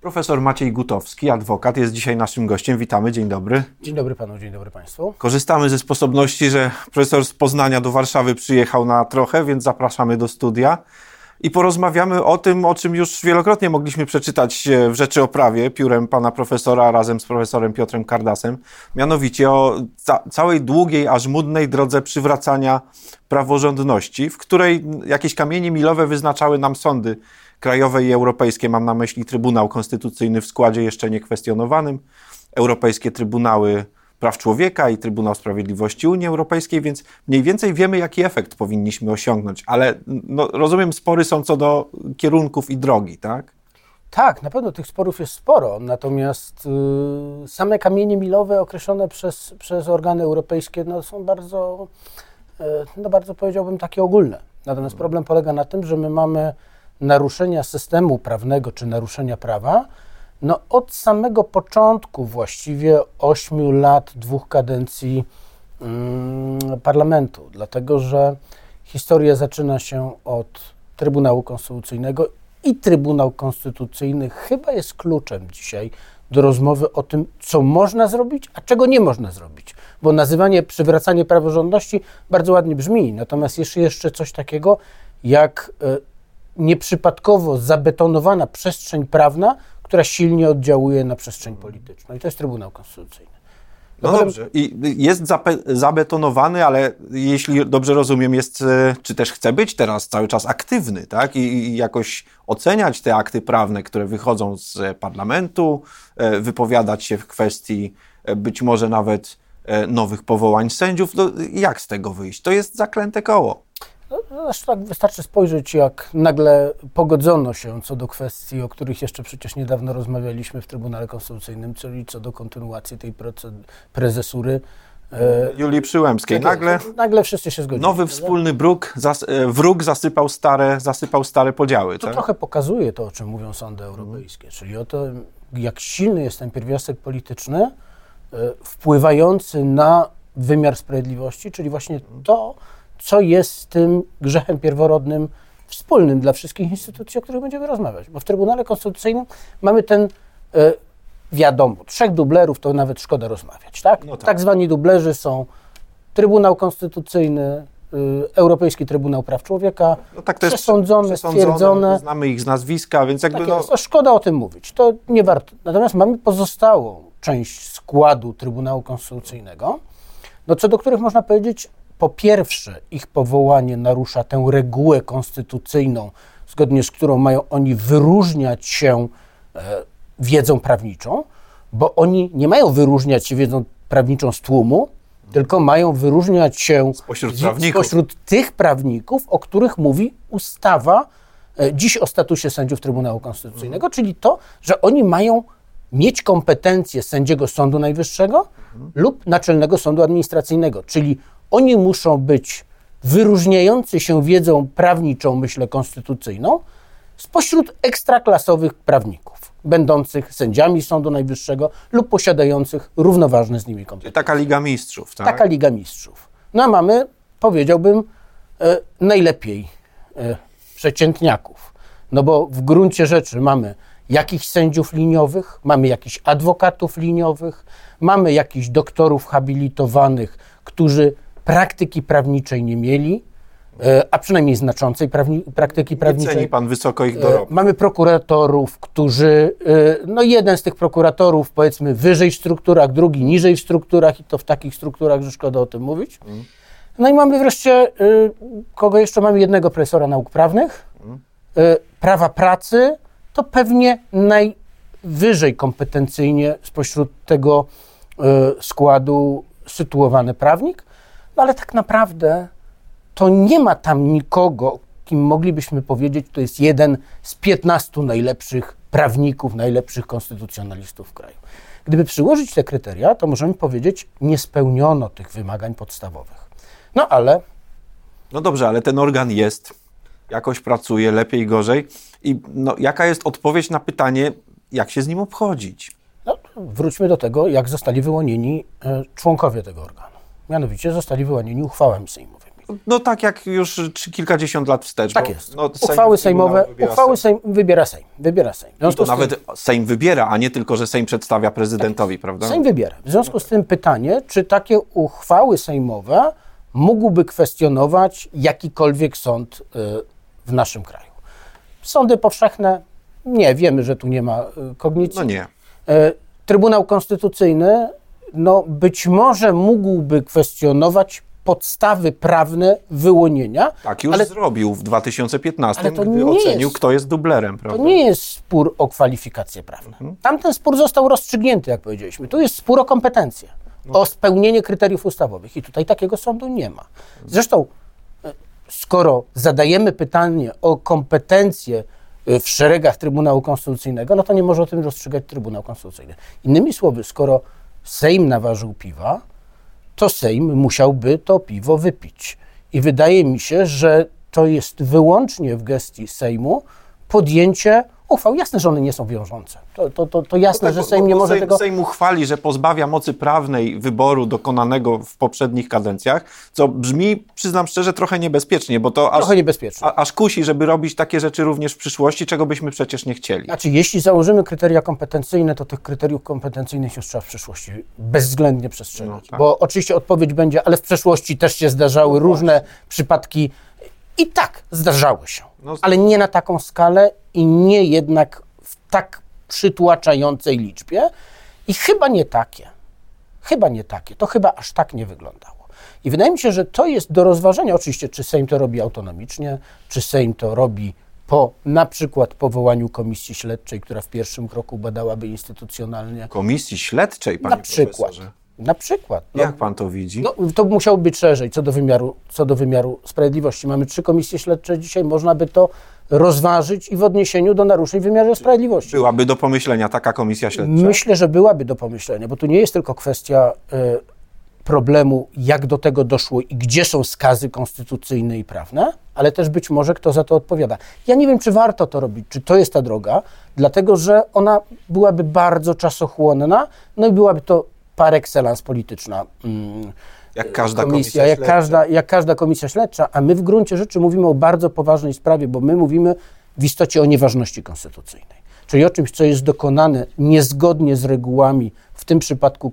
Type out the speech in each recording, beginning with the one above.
Profesor Maciej Gutowski, adwokat, jest dzisiaj naszym gościem. Witamy, dzień dobry. Dzień dobry panu, dzień dobry państwu. Korzystamy ze sposobności, że profesor z Poznania do Warszawy przyjechał na trochę, więc zapraszamy do studia i porozmawiamy o tym, o czym już wielokrotnie mogliśmy przeczytać w Rzeczy o Prawie piórem pana profesora razem z profesorem Piotrem Kardasem, mianowicie o ca całej długiej, aż mudnej drodze przywracania praworządności, w której jakieś kamienie milowe wyznaczały nam sądy krajowe i europejskie. Mam na myśli Trybunał Konstytucyjny w składzie jeszcze niekwestionowanym, europejskie Trybunały Praw Człowieka i Trybunał Sprawiedliwości Unii Europejskiej, więc mniej więcej wiemy, jaki efekt powinniśmy osiągnąć, ale no, rozumiem, spory są co do kierunków i drogi, tak? Tak, na pewno tych sporów jest sporo, natomiast y, same kamienie milowe określone przez, przez organy europejskie no, są bardzo, y, no, bardzo powiedziałbym, takie ogólne. Natomiast problem polega na tym, że my mamy naruszenia systemu prawnego czy naruszenia prawa, no od samego początku właściwie ośmiu lat, dwóch kadencji mm, parlamentu, dlatego że historia zaczyna się od Trybunału Konstytucyjnego i Trybunał Konstytucyjny chyba jest kluczem dzisiaj do rozmowy o tym, co można zrobić, a czego nie można zrobić. Bo nazywanie przywracanie praworządności bardzo ładnie brzmi, natomiast jest jeszcze coś takiego jak e, nieprzypadkowo zabetonowana przestrzeń prawna, która silnie oddziałuje na przestrzeń polityczną. I to jest Trybunał Konstytucyjny. No dobrze. I jest zabetonowany, ale jeśli dobrze rozumiem, jest, e, czy też chce być teraz cały czas aktywny, tak? I, jakoś oceniać te akty prawne, które wychodzą z parlamentu, e, wypowiadać się w kwestii e, być może nawet nowych powołań sędziów. No, jak z tego wyjść? To jest zaklęte koło. Tak wystarczy spojrzeć, jak nagle pogodzono się co do kwestii, o których jeszcze przecież niedawno rozmawialiśmy w Trybunale Konstytucyjnym, czyli co do kontynuacji tej prezesury. E, Julii Przyłębskiej. Nagle, nagle wszyscy się zgodzili. Nowy wspólny bruk, zas, e, wróg zasypał stare, zasypał stare podziały. To tak? trochę pokazuje to, o czym mówią sądy europejskie, mhm. czyli o to, jak silny jest ten pierwiastek polityczny, e, wpływający na wymiar sprawiedliwości, czyli właśnie to, co jest tym grzechem pierworodnym wspólnym dla wszystkich instytucji, o których będziemy rozmawiać. Bo w Trybunale Konstytucyjnym mamy ten, e, wiadomo, trzech dublerów, to nawet szkoda rozmawiać, tak? No tak. tak zwani dublerzy są Trybunał Konstytucyjny, y, Europejski Trybunał Praw Człowieka, no tak, to jest przesądzone, przesądzone, stwierdzone. Znamy ich z nazwiska, więc jakby... Tak no... jest, szkoda o tym mówić, to nie warto. Natomiast mamy pozostałą część składu Trybunału Konstytucyjnego, no co do których można powiedzieć, po pierwsze, ich powołanie narusza tę regułę konstytucyjną, zgodnie z którą mają oni wyróżniać się e, wiedzą prawniczą, bo oni nie mają wyróżniać się wiedzą prawniczą z tłumu, tylko mają wyróżniać się spośród, prawników. spośród tych prawników, o których mówi ustawa e, dziś o statusie sędziów Trybunału Konstytucyjnego, mhm. czyli to, że oni mają mieć kompetencje sędziego Sądu Najwyższego mhm. lub Naczelnego Sądu Administracyjnego, czyli oni muszą być wyróżniający się wiedzą prawniczą, myślę, konstytucyjną, spośród ekstraklasowych prawników, będących sędziami Sądu Najwyższego lub posiadających równoważne z nimi kompetencje. Taka Liga Mistrzów, tak? Taka Liga Mistrzów. No a mamy, powiedziałbym, e, najlepiej e, przeciętniaków. No bo w gruncie rzeczy mamy jakichś sędziów liniowych, mamy jakichś adwokatów liniowych, mamy jakichś doktorów habilitowanych, którzy praktyki prawniczej nie mieli, e, a przynajmniej znaczącej prawni, praktyki prawniczej. Nie ceni pan wysoko ich. E, mamy prokuratorów, którzy, e, no jeden z tych prokuratorów powiedzmy wyżej w strukturach, drugi niżej w strukturach i to w takich strukturach, że szkoda o tym mówić. Mm. No i mamy wreszcie, kogo jeszcze mamy? Jednego profesora nauk prawnych, mm. prawa pracy, to pewnie najwyżej kompetencyjnie spośród tego składu sytuowany prawnik, no ale tak naprawdę to nie ma tam nikogo, kim moglibyśmy powiedzieć, to jest jeden z 15 najlepszych prawników, najlepszych konstytucjonalistów w kraju. Gdyby przyłożyć te kryteria, to możemy powiedzieć, nie spełniono tych wymagań podstawowych. No ale. No dobrze, ale ten organ jest, jakoś pracuje, lepiej, gorzej. I no, jaka jest odpowiedź na pytanie, jak się z nim obchodzić? No, wróćmy do tego, jak zostali wyłonieni e, członkowie tego organu. Mianowicie zostali wyłonieni uchwałami sejmowymi. No tak jak już kilkadziesiąt lat wstecz. Tak jest. No, Sejm uchwały sejmowe, wybiera uchwały Sejm. Sejm wybiera Sejm. Wybiera Sejm. I to z tym- nawet Sejm wybiera, a nie tylko, że Sejm przedstawia prezydentowi, prawda? Sejm wybiera. W związku z tym pytanie, czy takie uchwały sejmowe mógłby kwestionować jakikolwiek sąd y, w naszym kraju? Sądy powszechne? Nie, wiemy, że tu nie ma y, kognicji. No nie. E, Trybunał Konstytucyjny, no być może mógłby kwestionować podstawy prawne wyłonienia. Tak już ale zrobił w 2015, Ale to gdy ocenił, jest- kto jest dublerem, To prawda? nie jest spór o kwalifikacje prawne. Tamten spór został rozstrzygnięty, jak powiedzieliśmy. Tu jest spór o kompetencje, o spełnienie kryteriów ustawowych. I tutaj takiego sądu nie ma. Zresztą, e, skoro zadajemy pytanie o kompetencje e, w szeregach Trybunału Konstytucyjnego, no to nie może o tym rozstrzygać Trybunał Konstytucyjny. Innymi słowy, skoro Sejm naważył piwa, to Sejm musiałby to piwo wypić. I wydaje mi się, że to jest wyłącznie w gestii Sejmu podjęcie uchwał. Jasne, że one nie są wiążące. To, to, to, to jasne, Tak, że Sejm nie może Sejm, tego... Sejm uchwali, że pozbawia mocy prawnej wyboru dokonanego w poprzednich kadencjach, co brzmi, przyznam szczerze, trochę niebezpiecznie, bo to aż, Trochę niebezpieczne. a, aż kusi, żeby robić takie rzeczy również w przyszłości, czego byśmy przecież nie chcieli. Znaczy, jeśli założymy kryteria kompetencyjne, to tych kryteriów kompetencyjnych już trzeba w przyszłości bezwzględnie przestrzegać. No tak. Bo oczywiście odpowiedź będzie, ale w przeszłości też się zdarzały różne przypadki. I tak, zdarzały się. No, ale nie na taką skalę i nie jednak w tak przytłaczającej liczbie. I chyba nie takie. Chyba nie takie. To chyba aż tak nie wyglądało. I wydaje mi się, że to jest do rozważenia, oczywiście, czy Sejm to robi autonomicznie, czy Sejm to robi po na przykład powołaniu komisji śledczej, która w pierwszym kroku badałaby instytucjonalnie. Komisji śledczej, panie Na przykład. Na przykład. No, Jak pan to widzi? no, to musiało być szerzej co do, wymiaru, co do wymiaru sprawiedliwości. Mamy trzy komisje śledcze dzisiaj, można by to rozważyć i w odniesieniu do naruszeń w wymiarze sprawiedliwości. Byłaby do pomyślenia taka komisja śledcza? Myślę, że byłaby do pomyślenia, bo tu nie jest tylko kwestia e, problemu, jak do tego doszło i gdzie są skazy konstytucyjne i prawne, ale też być może kto za to odpowiada. Ja nie wiem, czy warto to robić, czy to jest ta droga, dlatego że ona byłaby bardzo czasochłonna, no i byłaby to par excellence polityczna. Mm, Jak każda komisja, komisja jak, śledcza. każda, jak każda komisja śledcza, a my w gruncie rzeczy mówimy o bardzo poważnej sprawie, bo my mówimy w istocie o nieważności konstytucyjnej. Czyli o czymś, co jest dokonane niezgodnie z regułami, w tym przypadku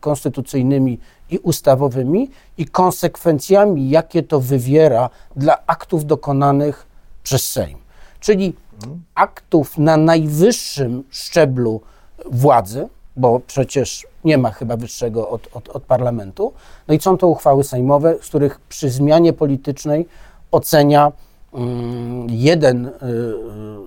konstytucyjnymi i ustawowymi, i konsekwencjami, jakie to wywiera dla aktów dokonanych przez Sejm. Czyli aktów na najwyższym szczeblu władzy, bo przecież nie ma chyba wyższego od, od, od parlamentu. No i są to uchwały sejmowe, z których przy zmianie politycznej ocenia mm, jeden y, y,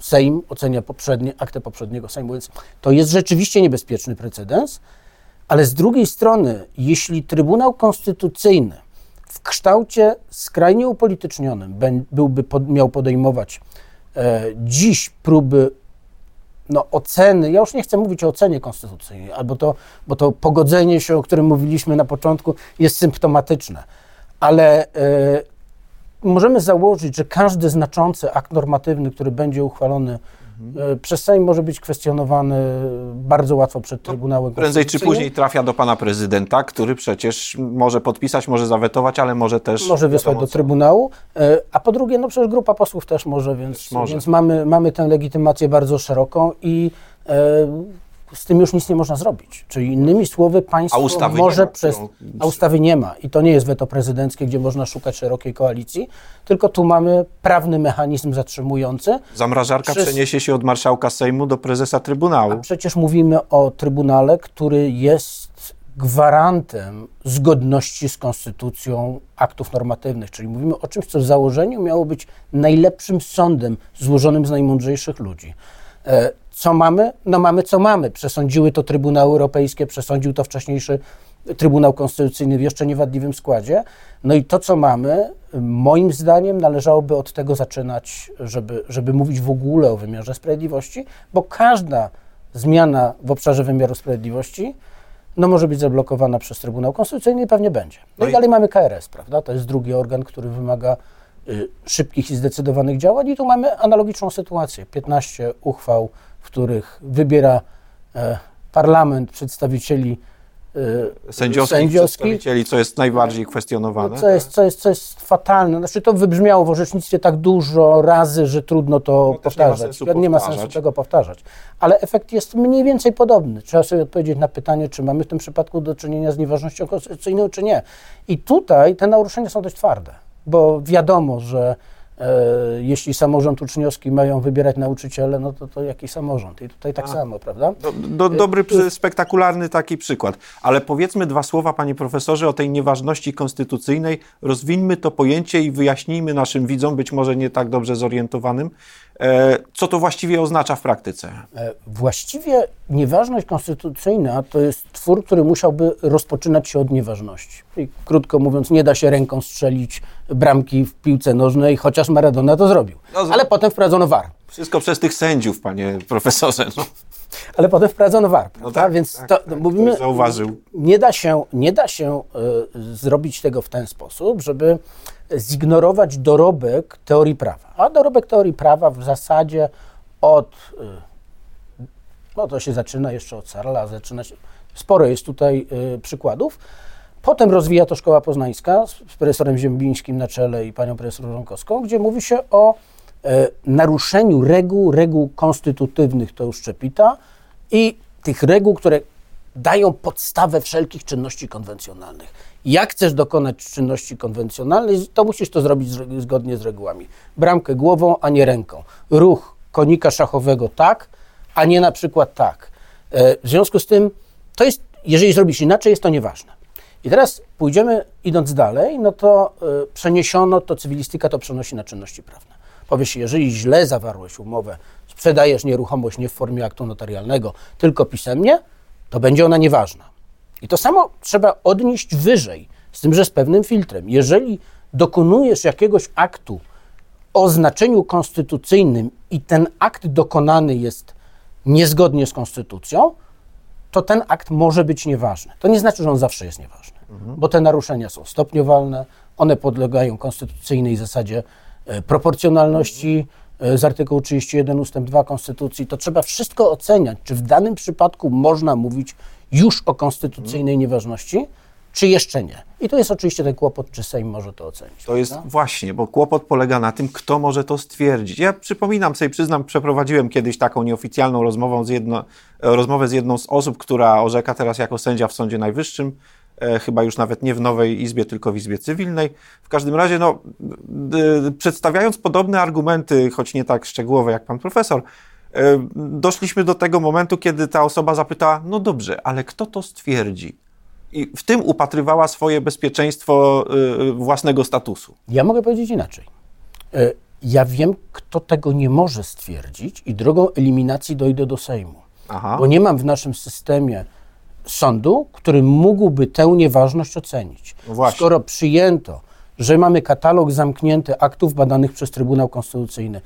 Sejm, ocenia poprzednie, aktę poprzedniego Sejmu, więc to jest rzeczywiście niebezpieczny precedens, ale z drugiej strony, jeśli Trybunał Konstytucyjny w kształcie skrajnie upolitycznionym byłby miał podejmować e, dziś próby no, oceny, ja już nie chcę mówić o ocenie konstytucyjnej, albo to, bo to pogodzenie się, o którym mówiliśmy na początku, jest symptomatyczne, ale e, możemy założyć, że każdy znaczący akt normatywny, który będzie uchwalony e, przez Sejm, może być kwestionowany bardzo łatwo przed Trybunałem Prędzej czy później trafia do pana prezydenta, który przecież może podpisać, może zawetować, ale może też... może wysłać do. Trybunału, e, a po drugie, no przecież grupa posłów też może, więc, może. więc mamy, mamy tę legitymację bardzo szeroką i e, z tym już nic nie można zrobić. Czyli innymi słowy, państwo A może ma, przez... którą- A ustawy nie ma i to nie jest weto prezydenckie, gdzie można szukać szerokiej koalicji, tylko tu mamy prawny mechanizm zatrzymujący, Zamrażarka Przez- przeniesie się od marszałka Sejmu do prezesa Trybunału. Przecież mówimy o Trybunale, który jest gwarantem zgodności z konstytucją aktów normatywnych, czyli mówimy o czymś, co w założeniu miało być najlepszym sądem złożonym z najmądrzejszych ludzi. Co mamy? No mamy co mamy. Przesądziły to Trybunały Europejskie, przesądził to wcześniejszy Trybunał Konstytucyjny w jeszcze niewadliwym składzie. No i to, co mamy, moim zdaniem należałoby od tego zaczynać, żeby, żeby mówić w ogóle o wymiarze sprawiedliwości, bo każda zmiana w obszarze wymiaru sprawiedliwości no, może być zablokowana przez Trybunał Konstytucyjny i pewnie będzie. No, No i i- dalej mamy KRS, prawda? To jest drugi organ, który wymaga y, szybkich i zdecydowanych działań i tu mamy analogiczną sytuację. 15 uchwał, w których wybiera e, parlament przedstawicieli y, sędziowskich, sędziowskich co jest najbardziej kwestionowane. No, co, jest, co, jest, co jest fatalne. Znaczy, to wybrzmiało w orzecznictwie tak dużo razy, że trudno to no, powtarzać. Nie ma, nie ma sensu tego powtarzać. Ale efekt jest mniej więcej podobny. Trzeba sobie odpowiedzieć na pytanie, czy mamy w tym przypadku do czynienia z nieważnością konstytucyjną, czy nie. I tutaj te naruszenia są dość twarde, bo wiadomo, że E, jeśli samorząd uczniowski mają wybierać nauczyciele, no to, to jaki samorząd? I tutaj tak A, samo, prawda? Do, do, dobry, e, spektakularny taki przykład. Ale powiedzmy dwa słowa, panie profesorze, o tej nieważności konstytucyjnej. Rozwińmy to pojęcie i wyjaśnijmy naszym widzom, być może nie tak dobrze zorientowanym, E, co to właściwie oznacza w praktyce? E, właściwie nieważność konstytucyjna to jest twór, który musiałby rozpoczynać się od nieważności. I krótko mówiąc, nie da się ręką strzelić bramki w piłce nożnej, chociaż Maradona to zrobił. No, Ale potem wprowadzono war. Wszystko przez tych sędziów, panie profesorze. No. Ale potem wprowadzono war, no tak, Więc tak, to, tak, mówimy, zauważył. Nie da się, nie da się y, zrobić tego w ten sposób, żeby zignorować dorobek teorii prawa. A dorobek teorii prawa w zasadzie od, y, no to się zaczyna jeszcze od Sarla, zaczyna się, sporo jest tutaj y, przykładów. Potem rozwija to Szkoła Poznańska z profesorem Ziembińskim na czele i panią profesor Ronkowską, gdzie mówi się o e, naruszeniu reguł, reguł konstytutywnych, to już Szczepita, i tych reguł, które dają podstawę wszelkich czynności konwencjonalnych. Jak chcesz dokonać czynności konwencjonalnej, to musisz to zrobić zgodnie z regułami. Bramkę głową, a nie ręką. Ruch konika szachowego tak, a nie na przykład tak. E, w związku z tym, to jest, jeżeli zrobisz inaczej, jest to nieważne. I teraz pójdziemy, idąc dalej, no to y, przeniesiono, to cywilistyka to przenosi na czynności prawne. Powie się, jeżeli źle zawarłeś umowę, sprzedajesz nieruchomość nie w formie aktu notarialnego, tylko pisemnie, to będzie ona nieważna. I to samo trzeba odnieść wyżej, z tym, że z pewnym filtrem. Jeżeli dokonujesz jakiegoś aktu o znaczeniu konstytucyjnym i ten akt dokonany jest niezgodnie z konstytucją, to ten akt może być nieważny. To nie znaczy, że on zawsze jest nieważny, mhm. bo te naruszenia są stopniowalne, one podlegają konstytucyjnej zasadzie e, proporcjonalności e, z artykułu 31 ust. 2 Konstytucji. To trzeba wszystko oceniać, czy w danym przypadku można mówić już o konstytucyjnej nieważności, czy jeszcze nie. I to jest oczywiście ten kłopot, czy Sejm może to ocenić. To jest właśnie, bo kłopot polega na tym, kto może to stwierdzić. Ja przypominam sobie, przyznam, przeprowadziłem kiedyś taką nieoficjalną rozmowę z, jedno, rozmowę z jedną z osób, która orzeka teraz jako sędzia w Sądzie Najwyższym, e, chyba już nawet nie w Nowej Izbie, tylko w Izbie Cywilnej. W każdym razie, no, przedstawiając podobne argumenty, choć nie tak szczegółowe jak pan profesor, e, doszliśmy do tego momentu, kiedy ta osoba zapyta, no dobrze, ale kto to stwierdzi? i w tym upatrywała swoje bezpieczeństwo y, własnego statusu. Ja mogę powiedzieć inaczej. E, ja wiem, kto tego nie może stwierdzić i drogą eliminacji dojdę do Sejmu. Aha. Bo nie mam w naszym systemie sądu, który mógłby tę nieważność ocenić. No Skoro przyjęto, że mamy katalog zamknięty aktów badanych przez Trybunał Konstytucyjny,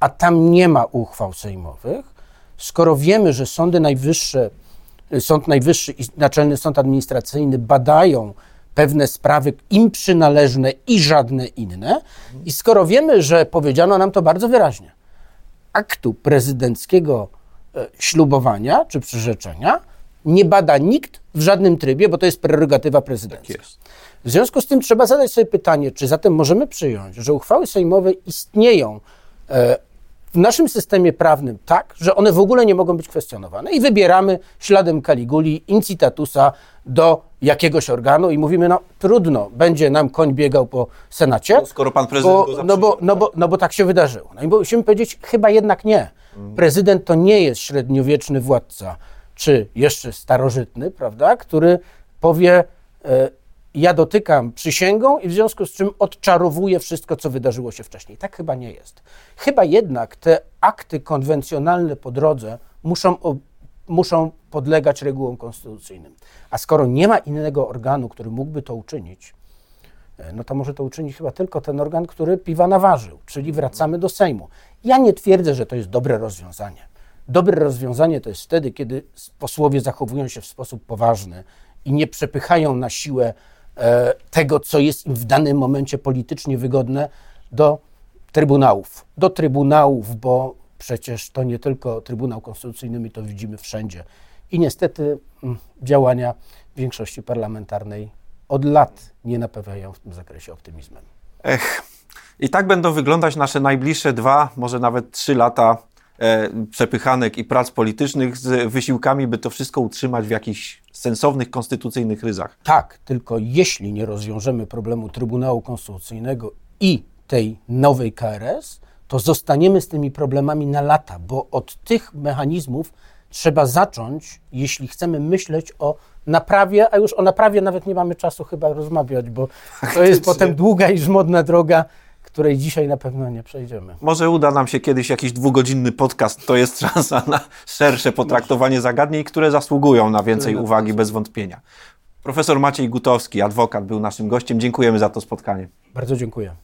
a tam nie ma uchwał sejmowych, skoro wiemy, że sądy najwyższe Sąd Najwyższy i Naczelny Sąd Administracyjny badają pewne sprawy im przynależne i żadne inne. I skoro wiemy, że powiedziano nam to bardzo wyraźnie, aktu prezydenckiego e, ślubowania czy przyrzeczenia nie bada nikt w żadnym trybie, bo to jest prerogatywa prezydencka. Tak w związku z tym trzeba zadać sobie pytanie, czy zatem możemy przyjąć, że uchwały sejmowe istnieją e, w naszym systemie prawnym tak, że one w ogóle nie mogą być kwestionowane i wybieramy śladem Kaliguli incitatusa do jakiegoś organu i mówimy, no trudno, będzie nam koń biegał po Senacie. No, skoro pan prezydent bo, no, bo, no, bo, no bo tak się wydarzyło. No i musimy powiedzieć, chyba jednak nie. Prezydent to nie jest średniowieczny władca, czy jeszcze starożytny, prawda, który powie, e, ja dotykam przysięgą i w związku z czym odczarowuję wszystko, co wydarzyło się wcześniej. Tak chyba nie jest. Chyba jednak te akty konwencjonalne po drodze muszą, muszą podlegać regułom konstytucyjnym. A skoro nie ma innego organu, który mógłby to uczynić, e, no to może to uczynić chyba tylko ten organ, który piwa naważył, czyli wracamy do Sejmu. Ja nie twierdzę, że to jest dobre rozwiązanie. Dobre rozwiązanie to jest wtedy, kiedy posłowie zachowują się w sposób poważny i nie przepychają na siłę E, tego, co jest im w danym momencie politycznie wygodne, do trybunałów. Do trybunałów, bo przecież to nie tylko Trybunał Konstytucyjny, my to widzimy wszędzie. I niestety mm, działania większości parlamentarnej od lat nie napawają w tym zakresie optymizmem. Ech, i tak będą wyglądać nasze najbliższe dwa, może nawet trzy lata przepychanek i prac politycznych z wysiłkami, by to wszystko utrzymać w jakichś sensownych, konstytucyjnych ryzach. Tak, tylko jeśli nie rozwiążemy problemu Trybunału Konstytucyjnego i tej nowej KRS, to zostaniemy z tymi problemami na lata, bo od tych mechanizmów trzeba zacząć, jeśli chcemy myśleć o naprawie, a już o naprawie nawet nie mamy czasu chyba rozmawiać, bo to jest potem długa i żmudna droga, której dzisiaj na pewno nie przejdziemy. Może uda nam się kiedyś jakiś dwugodzinny podcast, to jest szansa na szersze potraktowanie zagadnień, które zasługują na więcej uwagi bez wątpienia. Profesor Maciej Gutowski, adwokat, był naszym gościem. Dziękujemy za to spotkanie. Bardzo dziękuję.